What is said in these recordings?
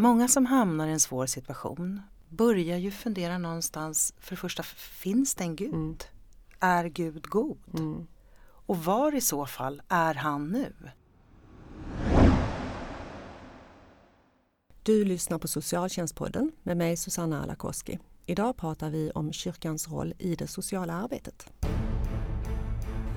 många som hamnar i en svår situation börjar ju fundera någonstans, för det första, finns det en Gud? Mm. Är Gud god? Mm. Och var i så fall är han nu? Du lyssnar på Socialtjänstpodden med mig Susanna Alakoski. Idag pratar vi om kyrkans roll i det sociala arbetet.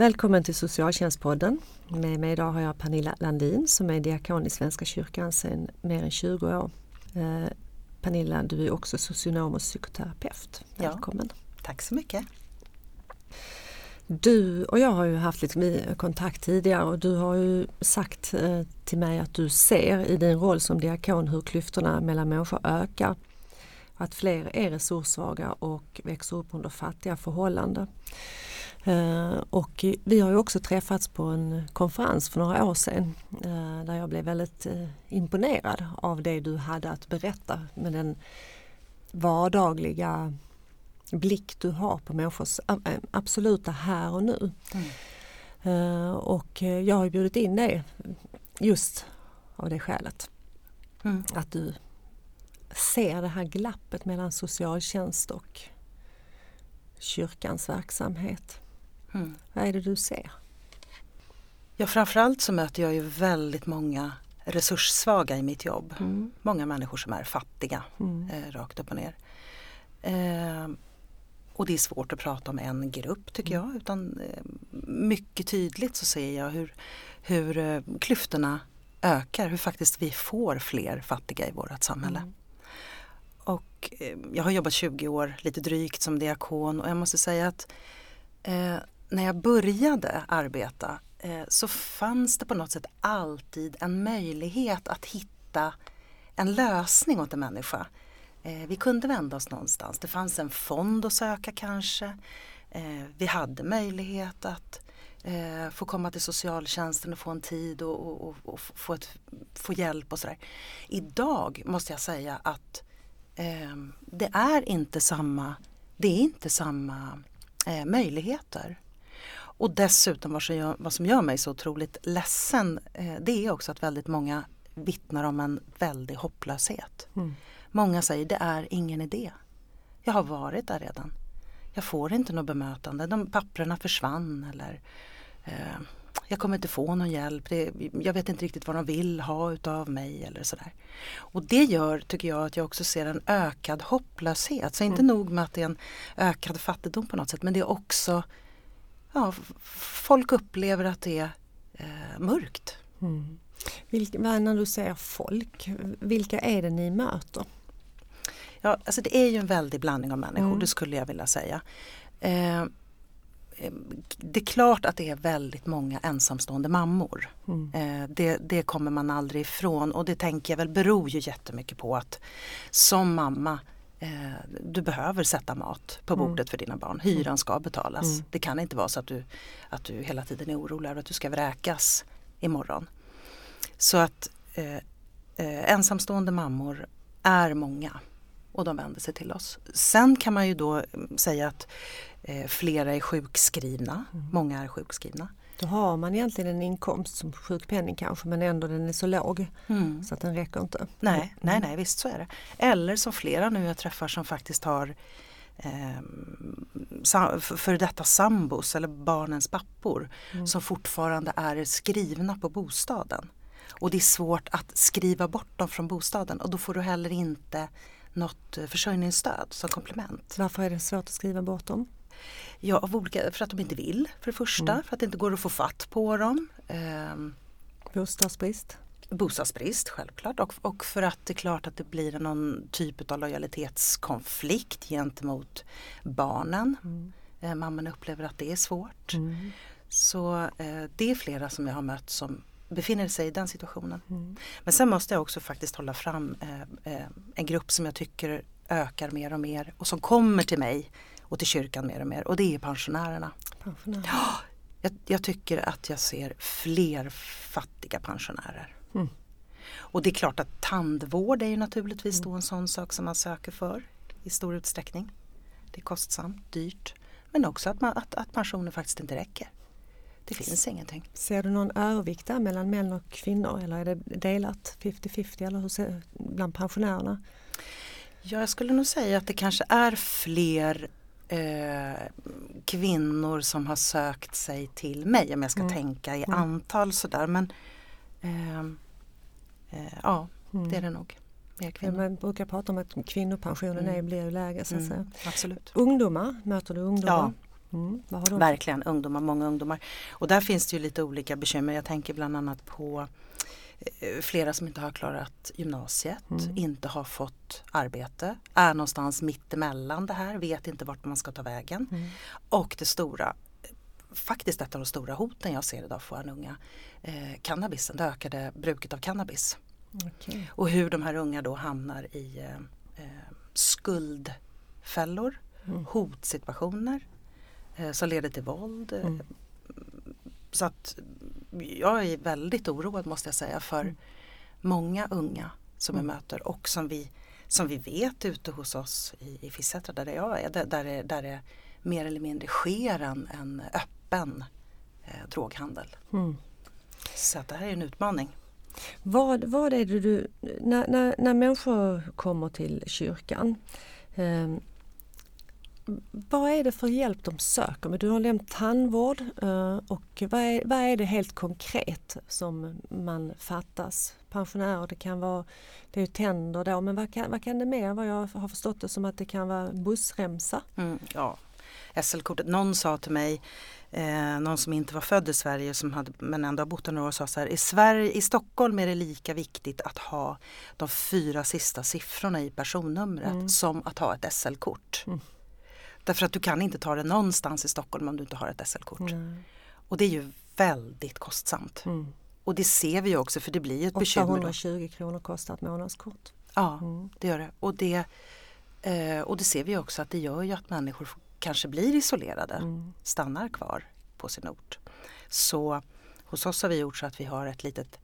Välkommen till Socialtjänstpodden. Med mig idag har jag Pernilla Landin som är diakon i Svenska kyrkan sedan mer än 20 år. Eh, Pernilla, du är också socionom och psykoterapeut. Ja. Välkommen. Tack så mycket. Du och jag har ju haft lite kontakt tidigare och du har ju sagt eh, till mig att du ser i din roll som diakon hur klyftorna mellan människor ökar. Att fler är resurssvaga och växer upp under fattiga förhållanden. Eh, och vi har ju också träffats på en konferens för några år sedan eh, där jag blev väldigt eh, imponerad av det du hade att berätta med den vardagliga blick du har på människors absoluta här och nu. Eh, och jag har ju bjudit in dig just av det skälet. Mm. Att du ser det här glappet mellan socialtjänst och kyrkans verksamhet. Mm. Vad är det du ser? Ja, framförallt så möter jag ju väldigt många resurssvaga i mitt jobb. Mm. Många människor som är fattiga, Mm. eh, rakt upp och ner. Eh, och det är svårt att prata om en grupp tycker jag utan eh, mycket tydligt så ser jag hur, hur eh, klyftorna ökar, hur faktiskt vi får fler fattiga i vårt samhälle. Mm. Och eh, jag har jobbat 20 år, lite drygt som diakon och jag måste säga att eh, när jag började arbeta eh, så fanns det på något sätt alltid en möjlighet att hitta en lösning åt en människa. Eh, vi kunde vända oss någonstans. Det fanns en fond att söka kanske. Eh, vi hade möjlighet att eh, få komma till socialtjänsten och få en tid och, och, och, och få, ett, få hjälp och sådär. Idag måste jag säga att eh, det är inte samma, det är inte samma eh, möjligheter. Och dessutom vad som, gör, vad som gör mig så otroligt ledsen eh, det är också att väldigt många vittnar om en väldig hopplöshet. Mm. Många säger det är ingen idé. Jag har varit där redan. Jag får inte något bemötande. De papperna försvann eller eh, jag kommer inte få någon hjälp. Det, jag vet inte riktigt vad de vill ha utav mig eller sådär. Och det gör, tycker jag, att jag också ser en ökad hopplöshet. Så inte nog med att det är en ökad fattigdom på något sätt men det är också ja, folk upplever att det är eh, mörkt. Mm. Vilka, när du säger folk, vilka är det ni möter? Ja, alltså det är ju en väldig blandning av människor, Mm. det skulle jag vilja säga. Eh, det är klart att det är väldigt många ensamstående mammor. Mm. Eh, det, det kommer man aldrig ifrån och det tänker jag väl beror ju jättemycket på att som mamma eh, du behöver sätta mat på Mm. bordet för dina barn. Hyran ska betalas. Mm. Det kan inte vara så att du, att du hela tiden är orolig över att du ska vräkas imorgon. Så att eh, eh, ensamstående mammor är många och de vänder sig till oss. Sen kan man ju då mm, säga att eh, flera är sjukskrivna. Mm. Många är sjukskrivna. Då har man egentligen en inkomst som sjukpenning kanske men ändå den är så låg Mm. så att den räcker inte. Nej, nej, nej, visst så är det. Eller som flera nu jag träffar som faktiskt har eh, för detta sambos eller barnens pappor Mm. som fortfarande är skrivna på bostaden. Och det är svårt att skriva bort dem från bostaden och då får du heller inte något eh, försörjningsstöd som komplement. Varför är det svårt att skriva bort dem? Ja, av olika, för att de inte vill för det första, Mm. för att det inte går att få fatt på dem. Ehm, Bostadsbrist? bostadsbrist självklart och, och för att det är klart att det blir någon typ av lojalitetskonflikt gentemot barnen. Mm. Eh, mamman upplever att det är svårt. Mm. Så eh, det är flera som jag har mött som befinner sig i den situationen. Mm. Men sen måste jag också faktiskt hålla fram eh, eh, en grupp som jag tycker ökar mer och mer och som kommer till mig och till kyrkan mer och mer och det är pensionärerna. Pensionär. Jag, jag tycker att jag ser fler fattiga pensionärer. Mm. Och det är klart att tandvård är ju naturligtvis då en sån sak som man söker för i stor utsträckning. Det är kostsamt, dyrt. Men också att, man, att, att pensionen faktiskt inte räcker. Det finns ingenting. Ser du någon övervikt där mellan män och kvinnor eller är det delat 50-50 eller hur ser, bland pensionärerna? Ja, jag skulle nog säga att det kanske är fler eh, kvinnor som har sökt sig till mig om jag ska Mm. tänka i Mm. antal sådär. Men ehm, eh, ja, Mm. det är det nog. Ja. Man brukar prata om att kvinnopensionen Mm. är, blir ju lägre. Så. Mm, absolut. Ungdomar, möter du ungdomar? Mm. Vad har de? Verkligen ungdomar, många ungdomar. Och där finns det ju lite olika bekymmer. Jag tänker bland annat på eh, flera som inte har klarat gymnasiet, Mm. inte har fått arbete, är någonstans mittemellan det här, vet inte vart man ska ta vägen. Mm. Och det stora, faktiskt ett av de stora hoten jag ser idag för våra unga, eh, cannabisen, det ökade bruket av cannabis. Okej. Och hur de här unga då hamnar i eh, eh, skuldfällor, Mm. hotsituationer eh, som leder till våld. eh, Mm. Så att jag är väldigt oroad måste jag säga för Mm. många unga som Mm. vi möter och som vi, som vi vet ute hos oss i, i Fissätra där jag är, där, där, det, där det mer eller mindre sker en, en öppen eh, droghandel. Mm. Så det här är en utmaning. Vad, vad är det du, när, när, när människor kommer till kyrkan, eh, vad är det för hjälp de söker? Men du har nämnt tandvård eh, och vad är, vad är det helt konkret som man fattas? Pensionärer, det kan vara det är tänder då, men vad kan, vad kan det mer? Vad jag har förstått det som att det kan vara bussremsa. Mm, ja, SL-kortet. Någon sa till mig, eh, någon som inte var född i Sverige som hade, men ändå har bott några år, sa så här, i, Sverige, i Stockholm är det lika viktigt att ha de fyra sista siffrorna i personnumret Mm. som att ha ett SL-kort. Mm. Därför att du kan inte ta det någonstans i Stockholm om du inte har ett SL-kort. Nej. Och det är ju väldigt kostsamt. Mm. Och det ser vi också för det blir ju ett bekymmer. Då. 820 kronor kostar ett månadskort. Ja, Mm. det gör det. Och det, eh, och det ser vi också att det gör ju att människor kanske blir isolerade, Mm. stannar kvar på sin ort. Så hos oss har vi gjort så att vi har ett litet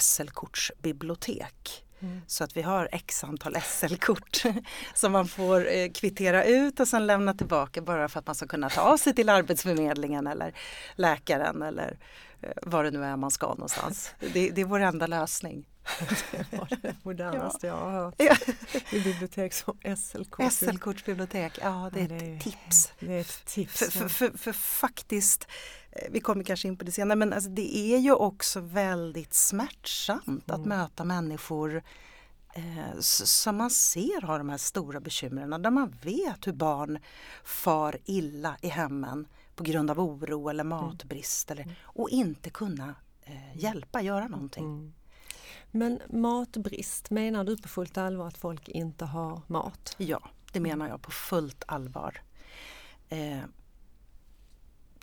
SL-kortsbibliotek. Mm. Så att vi har x antal SL-kort som man får eh, kvittera ut och sen lämna tillbaka bara för att man ska kunna ta sig till Arbetsförmedlingen eller läkaren eller eh, vad det nu är man ska någonstans. Det, det är vår enda lösning. Det var det modernaste jag har hört. Ja. I bibliotek som SL-kort. SL-kortsbibliotek, ja det är Ja, ett det är- tips. Det är ett tips. För, för, för, för faktiskt, vi kommer kanske in på det senare, men alltså det är ju också väldigt smärtsamt att Mm. möta människor eh, som man ser har de här stora bekymren, där man vet hur barn far illa i hemmen på grund av oro eller matbrist eller, och inte kunna eh, hjälpa, göra någonting. Mm. Men matbrist, menar du på fullt allvar att folk inte har mat? Ja, det menar jag på fullt allvar. Eh,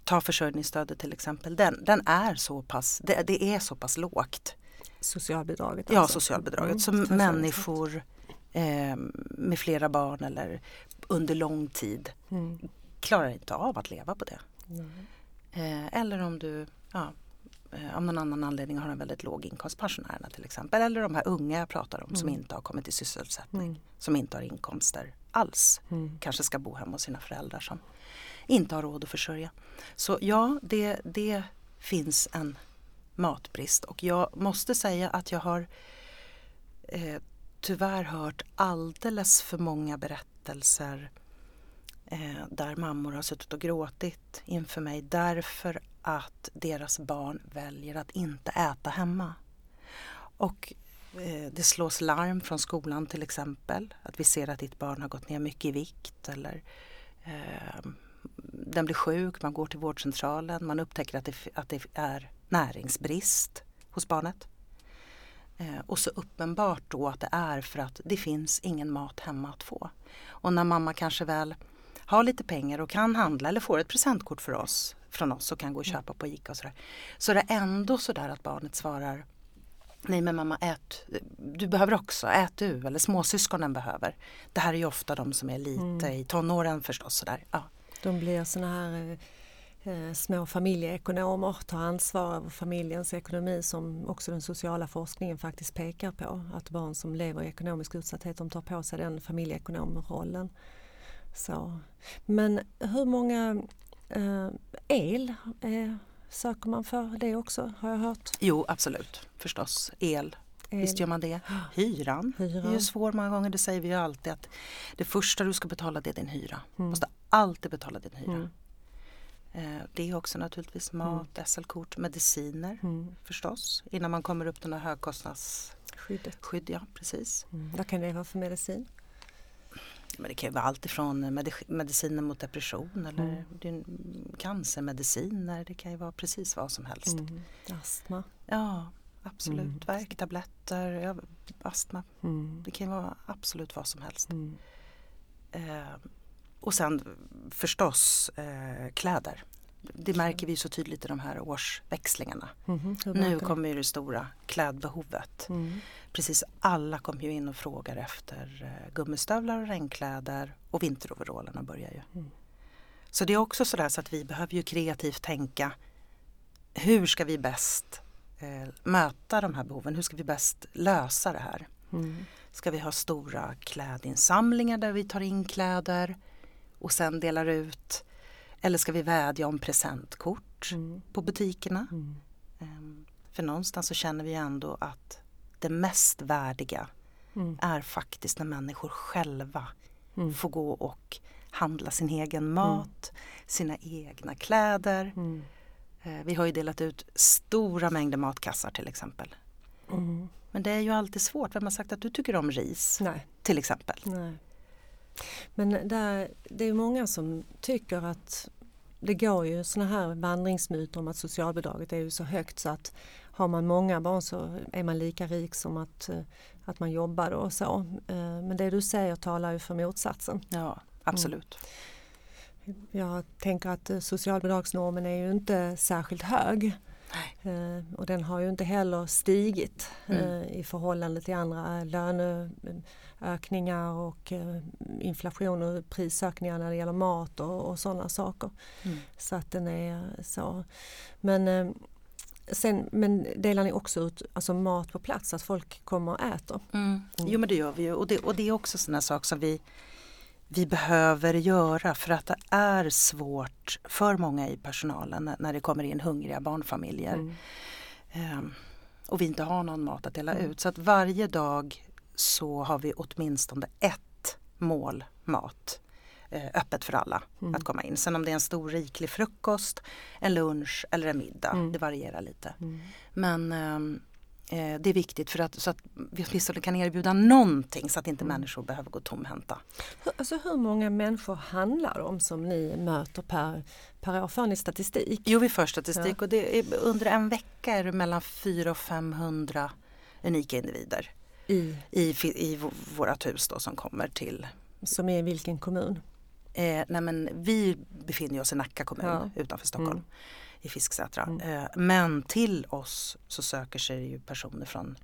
ta försörjningsstödet till exempel, den, den är så pass, det, det är så pass lågt. Socialbidraget Ja, alltså? socialbidraget Mm, socialbidraget. människor eh, med flera barn eller under lång tid Mm. klarar inte av att leva på det. Nej. Eh, eller om du ja, eh, av någon annan anledning har en väldigt låg inkomst, pensionärerna till exempel. Eller de här unga jag pratar om som Mm. inte har kommit i sysselsättning, Mm. som inte har inkomster alls. Mm. Kanske ska bo hemma hos sina föräldrar som inte har råd att försörja. Så ja, det, det finns en matbrist och jag måste säga att jag har eh, tyvärr hört alldeles för många berättelser eh, där mammor har suttit och gråtit inför mig därför att deras barn väljer att inte äta hemma. Och det slås larm från skolan till exempel att vi ser att ditt barn har gått ner mycket i vikt eller eh, den blir sjuk, man går till vårdcentralen, man upptäcker att det, att det är näringsbrist hos barnet. Eh, och så uppenbart då att det är för att det finns ingen mat hemma att få. Och när mamma kanske väl har lite pengar och kan handla eller får ett presentkort för oss från oss och kan gå och köpa på ICA och sådär. Så det är ändå sådär att barnet svarar Nej men mamma ät, du behöver också, ät du eller småsyskonen behöver. Det här är ju ofta de som är lite Mm. i tonåren förstås. Sådär. Ja. De blir såna här eh, eh, små familjeekonomer, tar ansvar över familjens ekonomi som också den sociala forskningen faktiskt pekar på. Att barn som lever i ekonomisk utsatthet de tar på sig den familjeekonomrollen. Så. Men hur många eh, el eh, söker man för det också har jag hört? Jo absolut, förstås. El, El. visst gör man det. Hyran, det är Hyran. ju svår många gånger, det säger vi ju alltid att det första du ska betala det är din hyra. Du Mm. måste alltid betala din hyra. Mm. Eh, Det är också naturligtvis mat, SL-kort, mediciner Mm. förstås. Innan man kommer upp till några högkostnadsskydd, Skyddet. ja precis. Mm. Vad kan det vara för medicin? Men det kan ju vara allt ifrån medic- mediciner mot depression eller Mm. cancermediciner. Det kan ju vara precis vad som helst. Mm. Astma. Ja, absolut. Mm. Värktabletter, ja, astma. Mm. Det kan ju vara absolut vad som helst. Mm. Eh, och sen förstås eh, kläder. Det märker vi så tydligt i de här årsväxlingarna. Hur Nu kommer det stora klädbehovet. Mm. Precis alla kommer ju in och frågar efter eh, gummistövlar och regnkläder och vinteroverallerna börjar ju. Mm. Så det är också sådär så att vi behöver ju kreativt tänka hur ska vi bäst eh, möta de här behoven? Hur ska vi bäst lösa det här? Mm. Ska vi ha stora klädinsamlingar där vi tar in kläder och sen delar ut? Eller ska vi vädja om presentkort Mm. på butikerna? Mm. Ehm, För någonstans så känner vi ändå att det mest värdiga Mm. är faktiskt när människor själva Mm. får gå och handla sin egen mat, sina egna kläder. Mm. Eh, Vi har ju delat ut stora mängder matkassar till exempel. Mm. Men det är ju alltid svårt. Vem har sagt att du tycker om ris Nej. till exempel? Nej. Men där, det är många som tycker att det går ju såna här vandringsmyter om att socialbidraget är ju så högt så att har man många barn så är man lika rik som att, eh, att man jobbar och så. Eh, Men det du säger talar ju för motsatsen. Ja, absolut. Jag tänker att eh, socialbidragsnormen är ju inte särskilt hög. Eh, Och den har ju inte heller stigit Mm. eh, i förhållande till andra löneökningar och eh, inflation och prisökningar när det gäller mat och, och sådana saker. Mm. Så att den är så. Men, eh, sen, men delar ni också ut alltså mat på plats, att folk kommer och äter? Mm. Jo men det gör vi ju och det, och det är också sådana saker som vi, vi behöver göra för att det är svårt för många i personalen när, det kommer in hungriga barnfamiljer. Mm. Ehm, och vi inte har någon mat att dela Mm. ut. Så att varje dag så har vi åtminstone ett mål mat eh, öppet för alla Mm. att komma in. Sen om det är en stor riklig frukost, en lunch eller en middag, Mm. det varierar lite. Mm. Men ehm, eh, det är viktigt för att, så att vi åtminstone kan erbjuda någonting så att inte Mm. människor behöver gå tomhänta. Alltså hur många människor handlar det om som ni möter per, per år? För ni statistik? Jo, vi för statistik Ja. och det är, under en vecka är det mellan 400 och 500 unika individer I, i, i v- vårat hus då som kommer till som är i vilken kommun? Eh, nej men vi befinner oss i Nacka kommun Ja. utanför Stockholm Mm. I Fisksätra. Mm. Eh, men till oss så söker sig ju personer från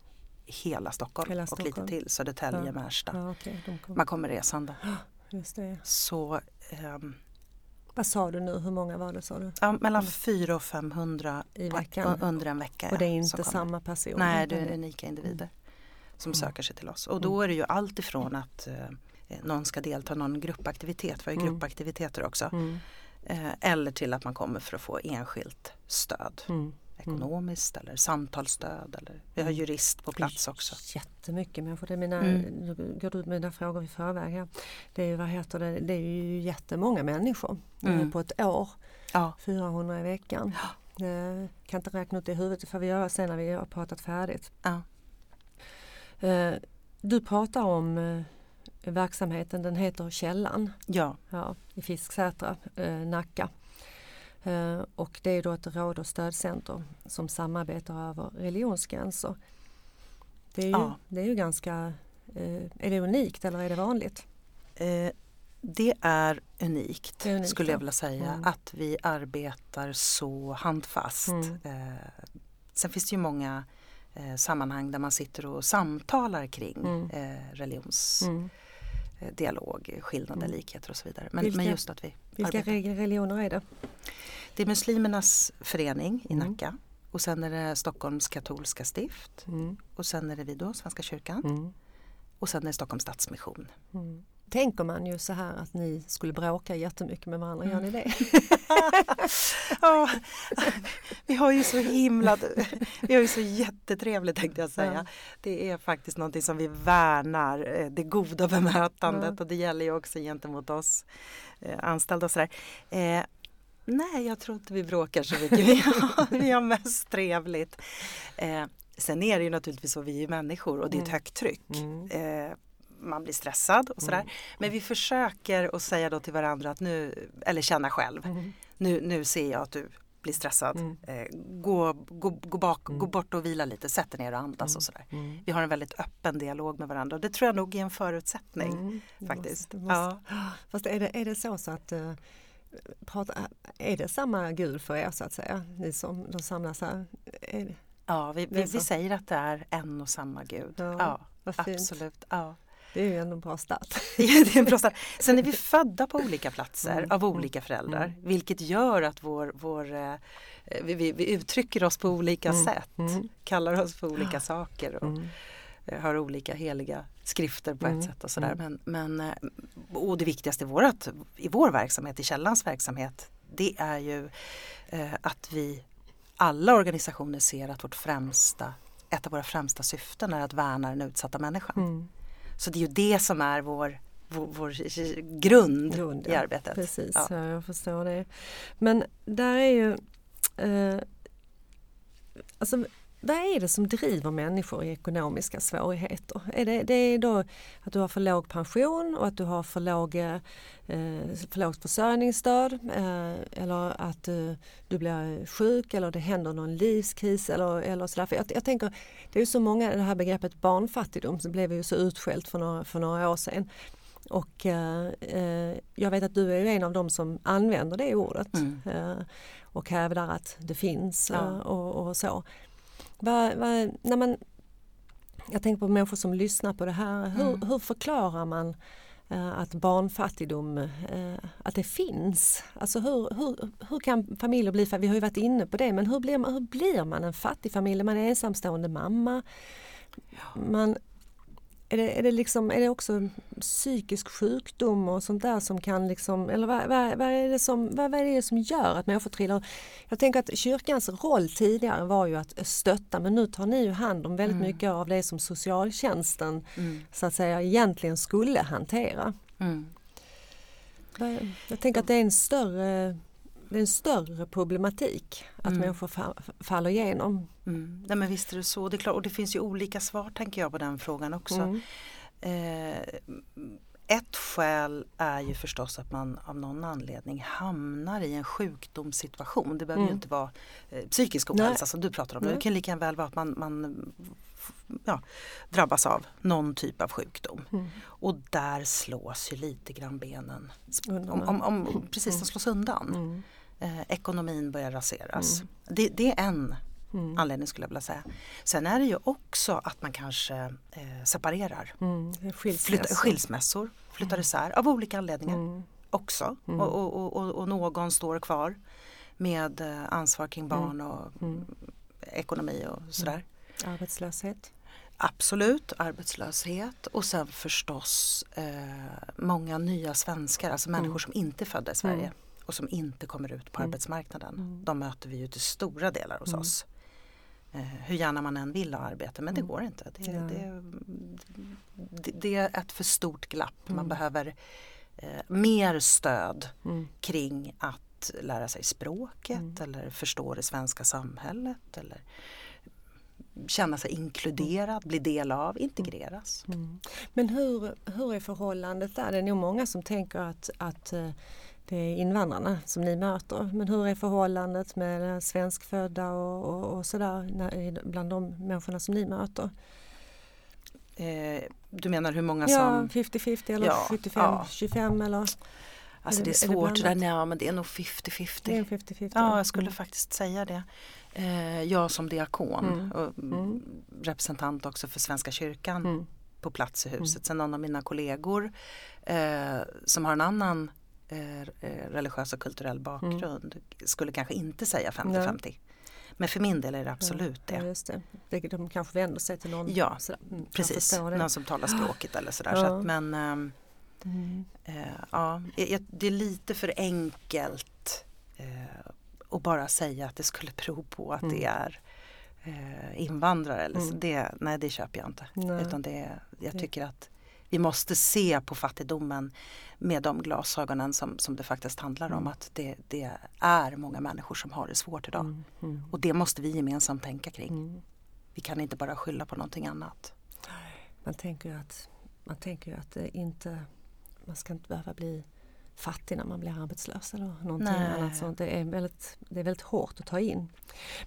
hela Stockholm Hela och Stockholm. lite till Södertälje, Ja. Märsta. Ja, de kom. Man kommer resande. Just det. Så ehm, Vad sa du nu? Hur många var det sa du? ja, mellan 400 och 500 I veckan? under en vecka. Och det är inte samma person? Nej, det är unika individer som Mm. söker sig till oss. Och då är det ju allt ifrån att eh, någon ska delta i någon gruppaktivitet, vi har ju Mm. gruppaktiviteter också. Mm. Eh, eller till att man kommer för att få enskilt stöd. Mm. Ekonomiskt eller samtalsstöd. Eller, vi har Mm. jurist på plats också. Jättemycket människor. Det mina, Mm. Går ut med dina frågor i förväg här. Det är vad heter det, det är ju jättemånga människor eh, Mm. på ett år. Ja. 400 i veckan. Jag kan inte räkna ut det i huvudet, det får vi göra sen när vi har pratat färdigt. Ja. Eh, Du pratar om verksamheten, den heter Källan ja. ja, i Fisksätra, eh, Nacka. Eh, och det är då ett råd och stödcenter som samarbetar över religionsgränser. Det är ju, Ja. det är ju ganska, eh, är det unikt eller är det vanligt? Eh, Det är unikt, Det är unikt, skulle jag ja. vilja säga, Mm. att vi arbetar så handfast. Mm. Sen finns det ju många sammanhang där man sitter och samtalar kring Mm. eh, religionsdialog, Mm. skillnader, Mm. likheter och så vidare. Men, Vilka- men just att vi Vilka arbetar. re- religioner är det? Det är Muslimernas förening i Mm. Nacka och sen är det Stockholms katolska stift Mm. och sen är det vi då, Svenska kyrkan Mm. och sen är det Stockholms stadsmission. Mm. Tänker man ju så här att ni skulle bråka jättemycket med varandra, gör ni det? Ja, vi har ju så himla, vi har ju så jättetrevligt tänkte jag säga. Ja. Det är faktiskt någonting som vi värnar, eh, det goda bemötandet Ja. och det gäller ju också gentemot oss eh, anställda och sådär. Eh, nej, jag tror inte vi bråkar så mycket. Vi har, vi har mest trevligt. Eh, sen är det ju naturligtvis så, vi är människor och det är ett Mm. högt tryck. Mm. Eh, man blir stressad och sådär. Mm. Men vi försöker att säga då till varandra att nu, eller känna själv, Mm. nu, nu ser jag att du blir stressad. Mm. Eh, gå, gå, gå, bak, Mm. gå bort och vila lite, sätt dig ner och andas och sådär. Mm. Vi har en väldigt öppen dialog med varandra och det tror jag nog är en förutsättning Mm. Faktiskt. måste- måste- Ja. Fast är det, är det så, så att uh, prata, är det samma gud för er så att säga? Ni som de samlas här? Ja, vi, vi, vi säger att det är en och samma gud. Ja, Ja, absolut. Ja. Det är ju ändå en bra start. det är en bra start. Sen är vi födda på olika platser Mm, av mm, olika föräldrar mm. vilket gör att vår, vår, eh, vi, vi, vi uttrycker oss på olika Mm, sätt. mm. Kallar oss för olika saker och Mm. eh, har olika heliga skrifter på ett sätt och sådär. Men, men, eh, och det viktigaste i, vårat, i vår verksamhet, i Källans verksamhet, det är ju att vi alla organisationer ser att vårt främsta, ett av våra främsta syften är att värna den utsatta människan. Så det är ju det som är vår, vår, vår grund, Grund, i arbetet. Precis, Ja. ja. jag förstår det. Men där är ju eh, alltså, vad är det som driver människor i ekonomiska svårigheter? Är det, det är då att du har för låg pension och att du har för, låg, eh, för lågt försörjningsstöd eh, eller att eh, du blir sjuk eller det händer någon livskris eller, eller sådär. För jag, jag tänker, det är ju så många, det här begreppet barnfattigdom som blev ju så utskällt för några, för några år sedan. Och eh, eh, jag vet att du är en av dem som använder det ordet Mm. eh, och hävdar att det finns Ja. och, och så. Va, va, när man, jag tänker på människor som lyssnar på det här. Hur, Mm. hur förklarar man eh, att barnfattigdom, eh, att det finns? Alltså hur, hur, hur kan familjer bli? Vi har ju varit inne på det, men hur blir man, hur blir man en fattig familj? Man är ensamstående mamma. Man, är, det, är, det liksom, är det också psykisk sjukdom och sånt där som kan liksom, eller vad, vad, vad, är det som, vad, vad är det som gör att människor trillar? Jag tänker att kyrkans roll tidigare var ju att stötta men nu tar ni ju hand om väldigt Mm. mycket av det som socialtjänsten Mm. så att säga egentligen skulle hantera. Mm. Jag tänker att det är en större, det är en större problematik att Mm. människor fa, faller igenom. Mm. Nej, men visst är det så. Det är klart. Och det finns ju olika svar tänker jag på den frågan också. Mm. Eh, ett skäl är ju förstås att man av någon anledning hamnar i en sjukdomssituation. Det behöver Mm. ju inte vara eh, psykisk ohälsa som du pratar om. Nej. Det kan lika väl vara att man, man ja, drabbas av någon typ av sjukdom. Mm. Och där slås ju lite grann benen. Om, om, om, precis, de Mm. slås undan. Mm. Eh, ekonomin börjar raseras. Mm. Det, det är en Mm. anledning skulle jag vilja säga. Sen är det ju också att man kanske eh, separerar. Mm. Flytta, Skilsmässor. skilsmässor, flyttar isär av olika anledningar Mm. också. Mm. Och, och, och, och någon står kvar med eh, ansvar kring barn och Mm. ekonomi och sådär. Arbetslöshet. Absolut, arbetslöshet och sen förstås eh, många nya svenskar, alltså Mm. människor som inte är födda i Sverige Mm. och som inte kommer ut på Mm. arbetsmarknaden. Mm. De möter vi ju till stora delar hos Mm. oss. Eh, hur gärna man än vill ha arbete men det går inte. Det, Nej. det, det, det är ett för stort glapp. Man behöver eh, mer stöd kring att lära sig språket eller förstå det svenska samhället eller känna sig inkluderad, bli del av, integreras. Mm. Men hur, hur är förhållandet där? Det är nog många som tänker att, att eh, det är invandrarna som ni möter. Men hur är förhållandet med svenskfödda och, och, och sådär bland de människorna som ni möter? Eh, du menar hur många Ja, som... 50-50 eller Ja, 75-25 eller? Alltså är det är det- är det svårt, det där, ja men det är nog Det är 50-50. 50-50. Ja, jag skulle Mm. faktiskt säga det. Eh, jag som diakon Mm. och Mm. representant också för Svenska kyrkan Mm. på plats i huset. Sen någon av mina kollegor eh, som har en annan eh, eh, religiös och kulturell bakgrund skulle kanske inte säga 50-50. Men för min del är det absolut Ja, det. just det. De kanske vänder sig till någon. Ja, sådär. Mm, Precis, någon som talar språket eller sådär. Ja. Så att, men ehm, Mm. eh, ja, det är lite för enkelt att bara säga att det skulle bero på att det är eh, invandrare. Eller så. Mm. Det, nej, det köper jag inte. Nej. Utan det, jag tycker att vi måste se på fattigdomen med de glasögonen som, som det faktiskt handlar om. Mm. Att det, det är många människor som har det svårt idag. Mm. Mm. Och det måste vi gemensamt tänka kring. Mm. Vi kan inte bara skylla på någonting annat. Man tänker ju att, man tänker ju att det inte, man ska inte behöva bli fattig när man blir arbetslös eller någonting Nej. annat sånt. Det är, väldigt, det är väldigt hårt att ta in.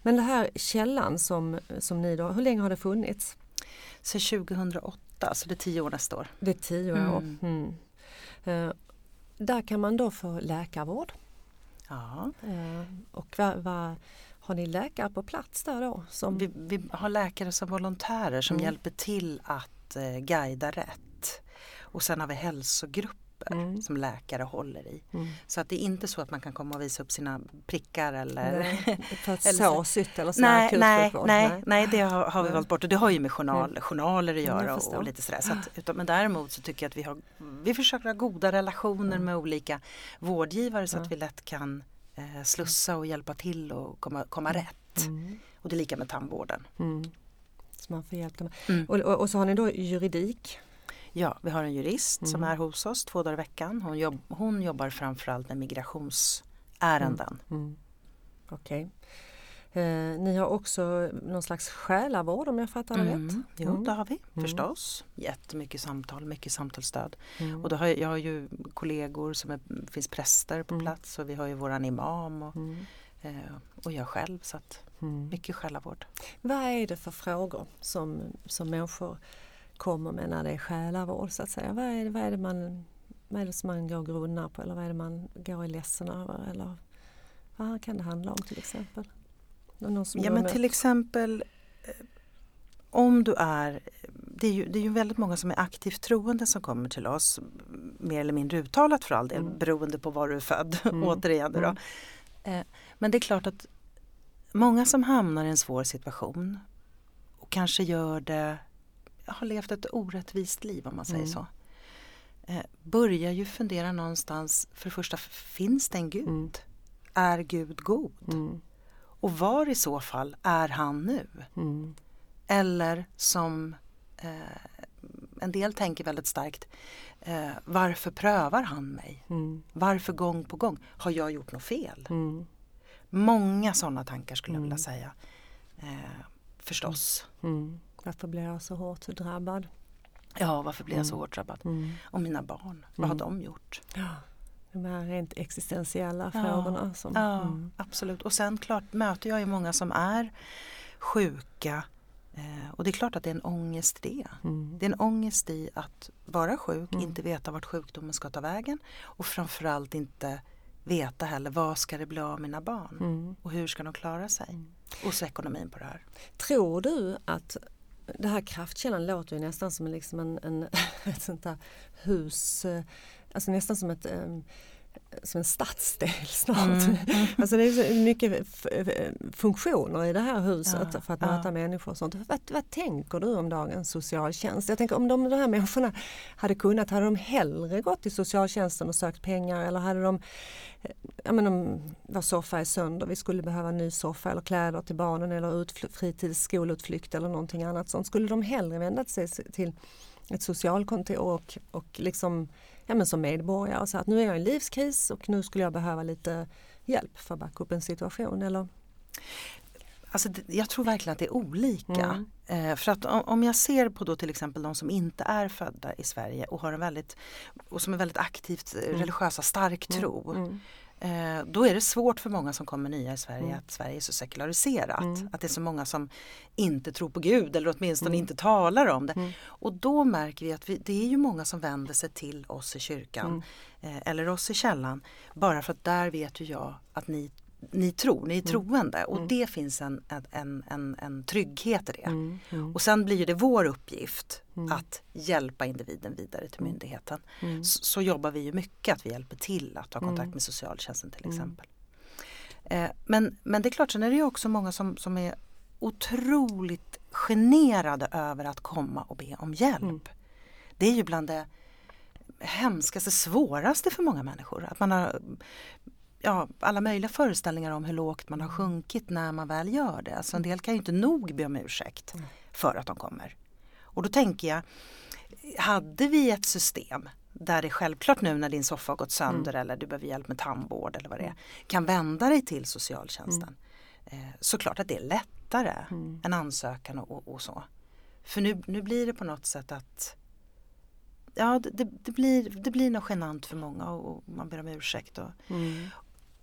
Men det här källan som, som ni då, hur länge har det funnits? Sen 2008, så det är tio år nästa år. Det är tio år. Mm. Mm. Eh, där kan man då få läkarvård. Ja. Eh, och vad, vad, har ni läkare på plats där då? Som, Vi, vi har läkare som volontärer som Mm. hjälper till att eh, guida rätt. Och sen har vi hälsogrupper Mm. som läkare håller i. Mm. Så att det är inte så att man kan komma och visa upp sina prickar eller att Eller så så- sitt eller sån här Nej, nej, nej, nej, det har, har vi Nej. valt bort och det har ju med journal, journaler att Mm, göra och, och lite sådär. Så att, utan, men däremot så tycker jag att vi, har, vi försöker ha goda relationer med olika vårdgivare så att vi lätt kan eh, slussa och hjälpa till och komma, komma rätt. Mm. Och det är lika med tandvården. Mm. Så man får hjälp. Mm. Och, och, och så har ni då juridik. Ja, vi har en jurist som Mm. är hos oss två dagar i veckan. Hon, jobb, hon jobbar framförallt med migrationsärenden. Mm. Okej. Eh, ni har också någon slags själavård om jag fattar Mm. rätt? Jo, Mm. det har vi Mm. förstås. Jättemycket samtal, mycket samtalsstöd. Mm. Och då har jag, jag har ju kollegor som är, finns präster på Mm. plats och vi har ju våran imam och, Mm. eh, och jag själv. Så att Mm. mycket själavård. Vad är det för frågor som, som människor kommer med när det är själavård så att säga? Vad är, det- vad är, det, man, vad är det som man går och grunnar på eller vad är det man går och är ledsen över? Eller vad kan det handla om till exempel? Någon som Ja men till exempel eh, om du är, det är, ju, det är ju väldigt många som är aktivt troende som kommer till oss, mer eller mindre uttalat för all del, Mm. beroende på var du är född, Mm. återigen då. Mm. Eh, Men det är klart att många som hamnar i en svår situation och kanske gör det, har levt ett orättvist liv om man säger Mm. så. eh, Börjar ju fundera någonstans, för det första, finns det en Gud? Mm. Är Gud god? Mm. Och var i så fall är han nu? Mm. Eller som eh, en del tänker väldigt starkt, eh, varför prövar han mig? Mm. Varför gång på gång? Har jag gjort något fel? Mm. Många sådana tankar skulle jag vilja säga. Eh, förstås. Mm. Varför blir jag så hårt drabbad? Ja, varför blir jag så Mm. hårt drabbad? Mm. Och mina barn, vad har Mm. de gjort? Ja, de här rent existentiella Ja, frågorna. Som, Ja, mm. absolut. Och sen klart möter jag ju många som är sjuka. Eh, och det är klart att det är en ångest det. Mm. Det är en ångest i att vara sjuk, Mm. inte veta vart sjukdomen ska ta vägen och framförallt inte veta heller vad ska det bli av mina barn Mm. och hur ska de klara sig. Och så ekonomin på det här. Tror du att det här kraftkällan låter ju nästan som liksom en, en, ett sånt där hus, eh, alltså nästan som ett um, som en stadsdel snart. Mm. Alltså det är så mycket funktioner i det här huset Ja, för att ja. möta människor och sånt. Vad, vad tänker du om dagens socialtjänst? Jag tänker om de, de här människorna hade kunnat, hade de hellre gått till socialtjänsten och sökt pengar eller hade de, eh, ja men om vår soffa är sönder, vi skulle behöva en ny soffa eller kläder till barnen eller utfl- fritids skolutflykt eller någonting annat sånt. Skulle de hellre vända sig till ett socialkontor och, och liksom, ja men som medborgare och säga att nu är jag i en livskris och nu skulle jag behöva lite hjälp för att backa upp en situation eller? Alltså, jag tror verkligen att det är olika. Mm. Eh, för att om, jag ser på då till exempel de som inte är födda i Sverige och har en väldigt och som är väldigt aktivt eh, religiösa, stark tro. Mm. Eh, då är det svårt för många som kommer nya i Sverige Mm. att Sverige är så sekulariserat. Mm. Att det är så många som inte tror på Gud eller åtminstone Mm. inte talar om det. Mm. Och då märker vi att vi, det är ju många som vänder sig till oss i kyrkan Mm. eh, eller oss i källan. Bara för att där vet ju jag att ni, ni tror, ni är troende och Mm. det finns en, en, en, en trygghet i det. Mm. Mm. Och sen blir det vår uppgift Mm. att hjälpa individen vidare till Mm. myndigheten. Mm. Så, så jobbar vi ju mycket, att vi hjälper till att ha kontakt Mm. med socialtjänsten till Mm. exempel. Eh, men, men det är klart, sen är det ju också många som, som är otroligt generade över att komma och be om hjälp. Mm. Det är ju bland det hemskaste, svåraste för många människor. Att man har ja, alla möjliga föreställningar om hur lågt man har sjunkit när man väl gör det. Alltså en del kan ju inte nog be om ursäkt för att de kommer. Och då tänker jag, hade vi ett system där det självklart nu när din soffa har gått sönder eller du behöver hjälp med tandvård eller vad det är, kan vända dig till socialtjänsten. Eh, såklart att det är lättare Mm. än ansökan och, och så. För nu, nu blir det på något sätt att Ja, det, det, blir, det blir nog genant för många och man ber om ursäkt. Och, Mm.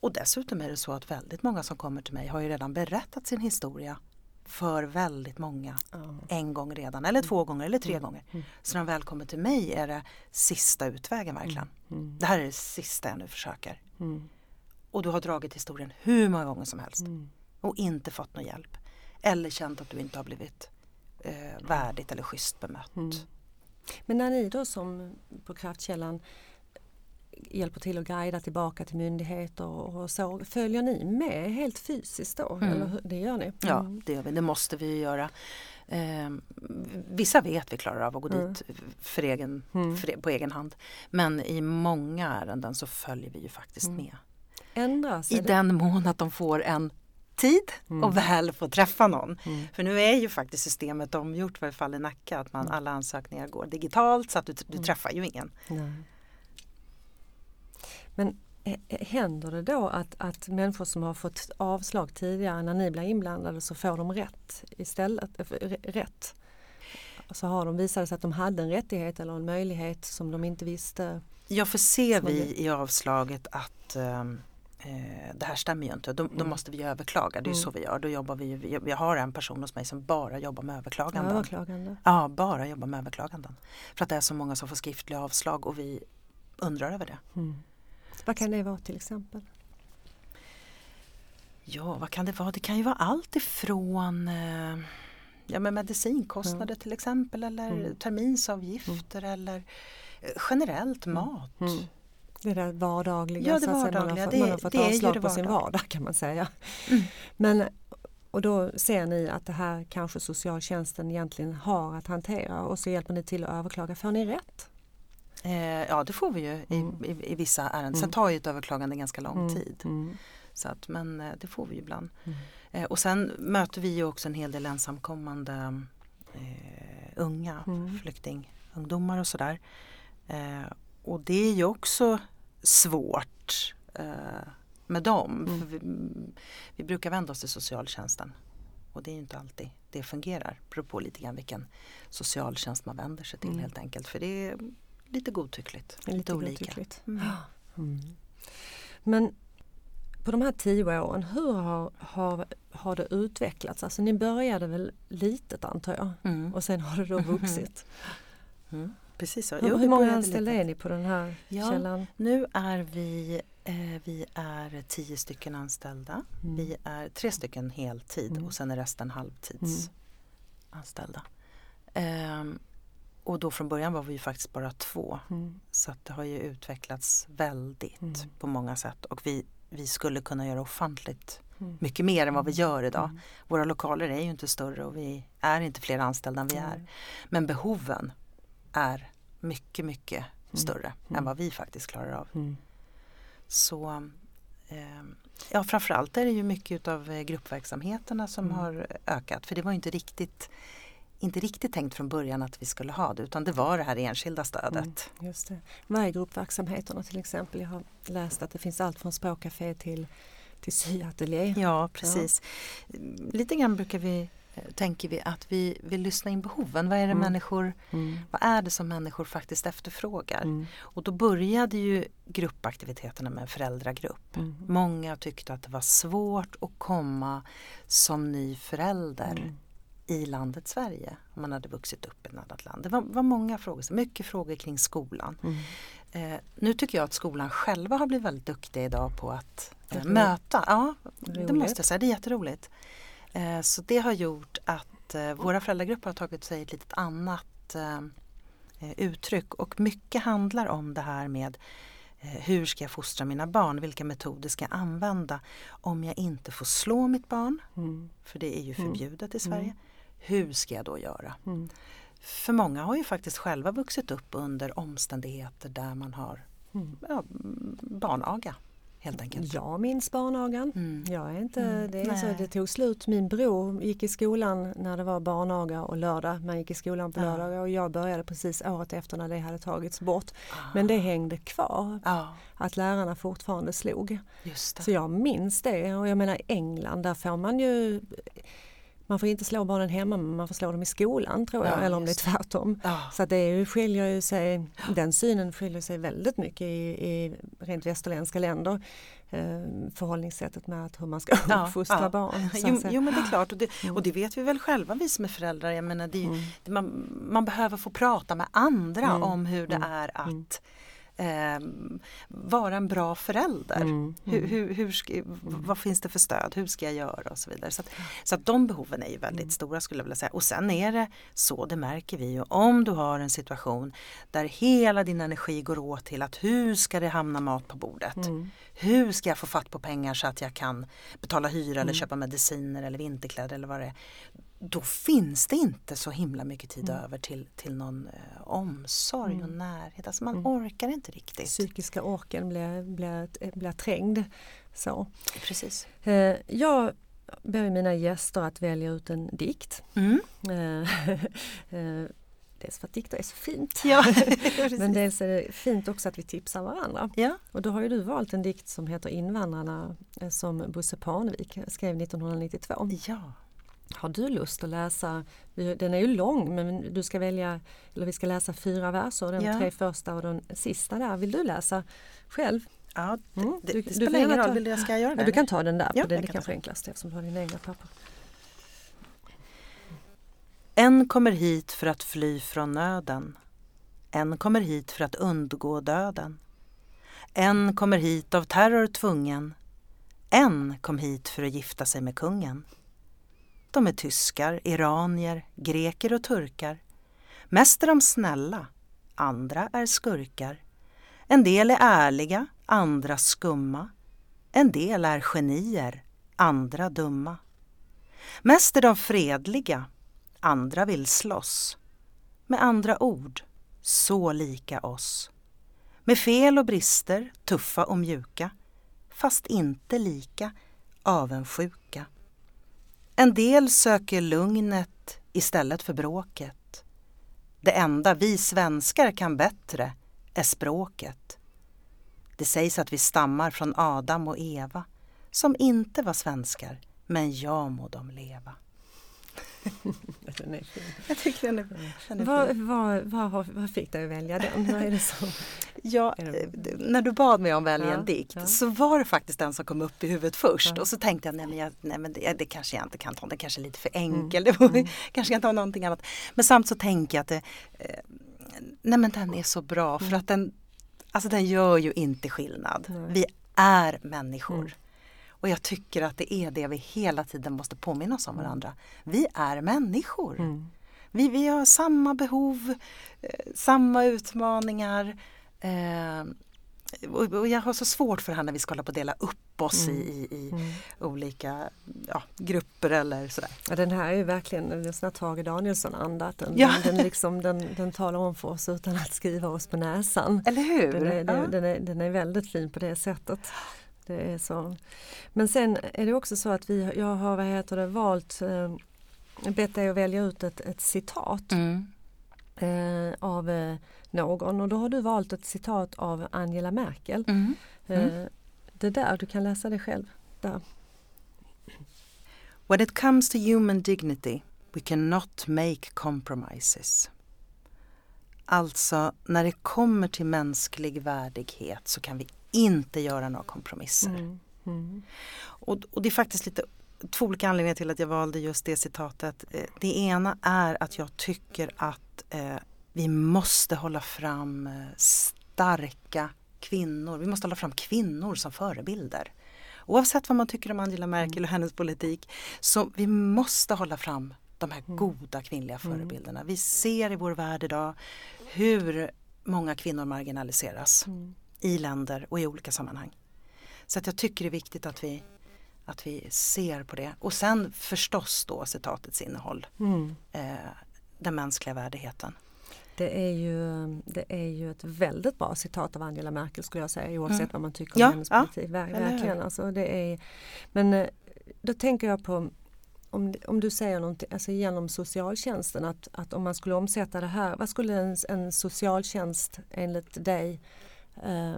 Och dessutom är det så att väldigt många som kommer till mig har ju redan berättat sin historia för väldigt många Ja. en gång redan eller två gånger eller tre gånger. Mm. Så när de väl kommer till mig är det sista utvägen verkligen. Mm. Det här är det sista jag nu försöker. Mm. Och du har dragit historien hur många gånger som helst Mm. och inte fått någon hjälp. Eller känt att du inte har blivit eh, värdigt eller schysst bemött. Mm. Men när ni då som på Kraftkällan hjälper till att guida tillbaka till myndigheter och så, följer ni med helt fysiskt då? Mm. Eller det gör ni? Ja, Mm. det, gör vi. det måste vi ju göra. Eh, vissa vet vi klarar av att gå Mm. dit för egen, Mm. för, på egen hand. Men i många ärenden så följer vi ju faktiskt Mm. med. Ändras I det? den mån att de får en tid Mm. och väl får träffa någon. Mm. För nu är ju faktiskt systemet omgjort för fall i Nacka att man, alla ansökningar går digitalt så att du, du träffar ju ingen. Nej. Men eh, eh, händer det då att, att människor som har fått avslag tidigare när ni blir inblandade så får de rätt istället? eh, Rätt? Så har de visat sig att de hade en rättighet eller en möjlighet som de inte visste. Ja, för ser vi i avslaget att ehm, eh, det här stämmer ju inte, då, då Mm. måste vi överklaga. Det är Mm. så vi gör. Då jobbar vi, jag har en person hos mig som bara jobbar med överklaganden. Överklagande. Ja, bara jobbar med överklaganden. För att det är så många som får skriftliga avslag och vi undrar över det. Mm. Vad kan det vara till exempel? Ja, vad kan det vara? Det kan ju vara allt ifrån eh, ja, men medicinkostnader till exempel eller Mm. terminsavgifter eller eh, generellt mat. Mm. Det där vardagliga, Ja, det säga, man, vardagliga, har, det- fått det avslag på sin vardagliga. vardag kan man säga. Mm. Men, och då ser ni att det här kanske socialtjänsten egentligen har att hantera och så hjälper ni till att överklaga. Får ni rätt? Eh, ja, det får vi ju i, Mm. i, i vissa ärenden. Mm. Sen tar ju ett överklagande ganska lång Mm, tid. Mm. Så att, men eh, det får vi ju ibland. Mm. Eh, och sen möter vi ju också en hel del ensamkommande eh, unga Mm. flyktingungdomar och sådär. Eh, och det är ju också svårt eh, med dem. Mm. Vi, vi brukar vända oss till socialtjänsten. Och det är ju inte alltid det fungerar. Det beror på lite grann vilken socialtjänst man vänder sig till Mm. helt enkelt. För det är lite godtyckligt. Det är Lite, olika. godtyckligt. Mm. Mm. Men på de här tio åren, hur har, har, har det utvecklats? Alltså ni började väl litet antar jag Mm. och sen har det då vuxit. Mm. Precis så. Hur, Jo, hur många anställda lite. är ni på den här Ja. källan? Nu är vi, eh, vi är tio stycken anställda. Mm. Vi är tre stycken heltid Mm. och sen är resten halvtidsanställda. Ehm, och då från början var vi ju faktiskt bara två. Mm. Så det har ju utvecklats väldigt Mm. på många sätt. Och vi, vi skulle kunna göra ofantligt Mm. mycket mer än vad vi gör idag. Mm. Våra lokaler är ju inte större och vi är inte fler anställda än vi är. Mm. Men behoven är mycket, mycket större Mm. än vad vi faktiskt klarar av. Mm. Så eh, ja, framförallt är det ju mycket av gruppverksamheterna som Mm. har ökat. För det var ju inte riktigt, inte riktigt tänkt från början att vi skulle ha det utan det var det här enskilda stödet. Mm, just det. Vad är gruppverksamheterna till exempel? Jag har läst att det finns allt från språkcafé till, till syateljé. Ja, precis. Lite grann brukar vi eh, tänker vi att vi vill lyssna in behoven. Vad är det Mm. människor, Mm. vad är det som människor faktiskt efterfrågar? Mm. Och då började ju gruppaktiviteterna med en föräldragrupp. Mm. Många tyckte att det var svårt att komma som ny förälder Mm. I landet Sverige om man hade vuxit upp i ett annat land. Det var, var många frågor, mycket frågor kring skolan. Mm. Eh, nu tycker jag att skolan själva har blivit väldigt duktiga idag på att eh, möta. Ja, det Roligt. måste jag säga, det är jätteroligt. Eh, så det har gjort att eh, våra föräldragrupper har tagit sig ett litet annat eh, eh, uttryck och mycket handlar om det här med eh, hur ska jag fostra mina barn? Vilka metoder ska jag använda om jag inte får slå mitt barn? Mm. För det är ju Mm. förbjudet i Sverige. Hur ska jag då göra? Mm. För många har ju faktiskt själva vuxit upp under omständigheter där man har Mm. ja, barnaga helt enkelt. Jag minns barnagan. Mm. Jag är inte, Mm. det, är så, det tog slut. Min bror gick i skolan när det var barnaga och lördag. Man gick i skolan på Ja. lördagar och jag började precis året efter när det hade tagits bort. Ah. Men det hängde kvar Ja, att lärarna fortfarande slog. Så jag minns det och jag menar i England där får man ju man får inte slå barnen hemma men man får slå dem i skolan tror jag Ja, eller om det är det. tvärtom. Ja, Så det ju, skiljer ju sig, den synen skiljer sig väldigt mycket i, i rent västerländska länder. Eh, förhållningssättet med att hur man ska Ja, uppfostra ja. barn. jo, jo men det är klart och det, Mm. och det vet vi väl själva vi som är föräldrar. Jag menar, det, Mm. man, man behöver få prata med andra Mm. om hur det Mm. är att Mm. ehm, vara en bra förälder. Mm. Hur, hur, hur ska, Vad finns det för stöd? Hur ska jag göra? Och så vidare. Så att, så att de behoven är ju väldigt Mm. stora skulle jag vilja säga. Och sen är det så, det märker vi ju, om du har en situation där hela din energi går åt till att hur ska det hamna mat på bordet? Mm. Hur ska jag få fatt på pengar så att jag kan betala hyra eller Mm. köpa mediciner eller vinterkläder eller vad det är. Då finns det inte så himla mycket tid Mm. över till, till någon eh, omsorg och Mm. närhet. Alltså man Mm. orkar inte riktigt. Psykiska orken blir, blir, blir trängd. Så. Precis. Eh, jag ber mina gäster att välja ut en dikt. Mm. Eh, eh, dels för att dikter är så fint. Ja, Men dels är det fint också att vi tipsar varandra. ja. Och då har ju du valt en dikt som heter Invandrarna eh, som Bosse Parnevik skrev 1992. ja. Har du lust att läsa, den är ju lång men du ska välja, eller vi ska läsa fyra verser, de Ja. tre första och den sista där. Vill du läsa själv? ja det, Mm, det, du- det du spelar ingen roll, vill jag ska göra det? Ja, du kan ta den där, Ja, för det jag kan kanske den. enklast eftersom du har dina egna papper. En kommer hit för att fly från nöden. En kommer hit för att undgå döden. En kommer hit av terror tvungen. En kom hit för att gifta sig med kungen. De är tyskar, iranier, greker och turkar. Mest är de snälla, andra är skurkar. En del är ärliga, andra skumma. En del är genier, andra dumma. Mest är de fredliga, andra vill slåss. Med andra ord, så lika oss. Med fel och brister, tuffa och mjuka, fast inte lika avundsjuka. En del söker lugnet istället för bråket. Det enda vi svenskar kan bättre är språket. Det sägs att vi stammar från Adam och Eva som inte var svenskar, men jag må dem leva. Den. Jag tycker den är, den är Vad, vad, vad, vad fick dig att välja den? Vad är det som... Ja, eh, när du bad mig om välja Ja, en dikt ja. så var det faktiskt den som kom upp i huvudet först Ja. och så tänkte jag nej men, jag, nej, men det, det kanske jag inte kan ta, det kanske är lite för Mm. enkel, det vore, kanske kan ta någonting annat. Men samt så tänker jag att eh, nej men den är så bra för att den, alltså den gör ju inte skillnad. Mm. Vi är människor. Och jag tycker att det är det vi hela tiden måste påminna oss om varandra. Vi är människor. Mm. Vi, vi har samma behov, eh, samma utmaningar. Eh, och, jag har så svårt för det här när vi ska hålla på att dela upp oss Mm. i, i, Mm. olika ja, grupper eller sådär. Ja, den här är ju verkligen en sån här Tage Danielsson-anda. Den, Ja. den, den, liksom, den, den talar om för oss utan att skriva oss på näsan. Eller hur? Den är, ja. den, är, den är väldigt fin på det sättet. Det är så. Men sen är det också så att vi, jag har vad heter det, valt, eh, bett dig att välja ut ett, ett citat Mm. eh, av eh, någon och då har du valt ett citat av Angela Merkel. Mm. Eh, det där, du kan läsa det själv. Där. When it comes to human dignity we cannot make compromises. Alltså, när det kommer till mänsklig värdighet så kan vi inte göra några kompromisser. Mm. Mm. Och, och, det är faktiskt lite två olika anledningar till att jag valde just det citatet. Eh, det ena är att jag tycker att eh, vi måste hålla fram eh, starka kvinnor. Vi måste hålla fram kvinnor som förebilder. Oavsett vad man tycker om Angela Merkel och hennes politik så vi måste hålla fram de här Mm. goda kvinnliga förebilderna. Vi ser i vår värld idag hur många kvinnor marginaliseras Mm. I länder och i olika sammanhang. Så att jag tycker det är viktigt att vi, att vi ser på det. Och sen förstås då citatets innehåll, Mm. eh, den mänskliga värdigheten. Det är, ju, det är ju ett väldigt bra citat av Angela Merkel skulle jag säga oavsett Mm. vad man tycker om Ja, hennes ja, politik. Hur? verkligen. Alltså, det är, men eh, då tänker jag på om, om du säger någonting alltså genom socialtjänsten att, att om man skulle omsätta det här, vad skulle en, en socialtjänst enligt dig eh,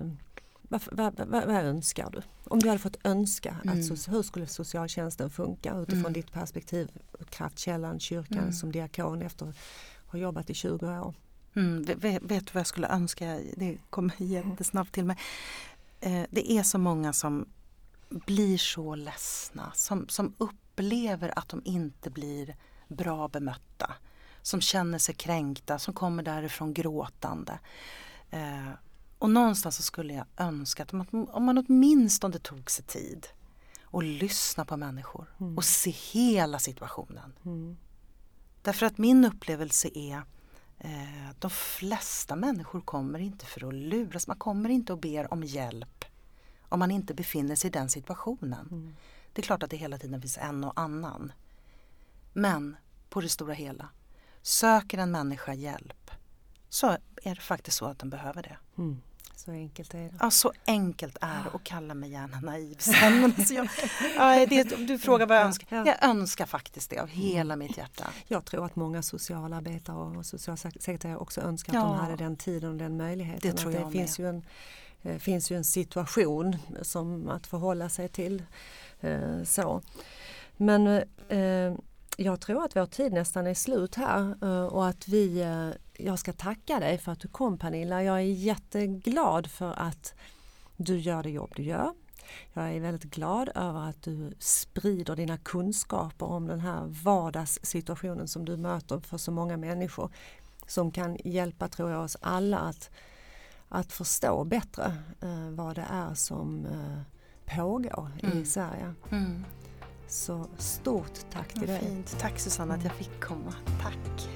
vad, vad, vad, vad önskar du? Om du hade fått önska, Mm. att, hur skulle socialtjänsten funka utifrån Mm. ditt perspektiv, kraftkällan, kyrkan Mm. som diakon efter att ha jobbat i 20 år? Mm, vet, vet du vad jag skulle önska? Det kommer jättesnabbt till mig. Eh, det är så många som blir så ledsna, som, som upplever att de inte blir bra bemötta. Som känner sig kränkta, som kommer därifrån gråtande. Eh, och någonstans så skulle jag önska att man, om man åtminstone tog sig tid och lyssna på människor och se hela situationen. Mm. Därför att min upplevelse är eh, de flesta människor kommer inte för att luras. Man kommer inte och ber om hjälp om man inte befinner sig i den situationen. Mm. Det är klart att det hela tiden finns en och annan. Men på det stora hela, söker en människa hjälp så är det faktiskt så att den behöver det. Mm. Så enkelt är det. Ja, så enkelt är det och kalla mig gärna naiv sen. Men alltså jag, ja, det, du frågar vad jag önskar. Ja. Jag önskar faktiskt det av hela mitt hjärta. Jag tror att många socialarbetare och socialsekreterare också önskar att Ja. de hade den tiden och den möjligheten. Det tror att det jag finns ju, en, eh, finns ju en situation som att förhålla sig till. Eh, så. Men eh, jag tror att vår tid nästan är slut här eh, och att vi, eh, jag ska tacka dig för att du kom Pernilla. Jag är jätteglad för att du gör det jobb du gör. Jag är väldigt glad över att du sprider dina kunskaper om den här vardagssituationen som du möter för så många människor som kan hjälpa, tror jag, oss alla att, att förstå bättre eh, vad det är som eh, pågår i Mm. Sverige. Mm. Så stort tack till Vad dig. fint. Tack Susanna att jag fick komma. Tack.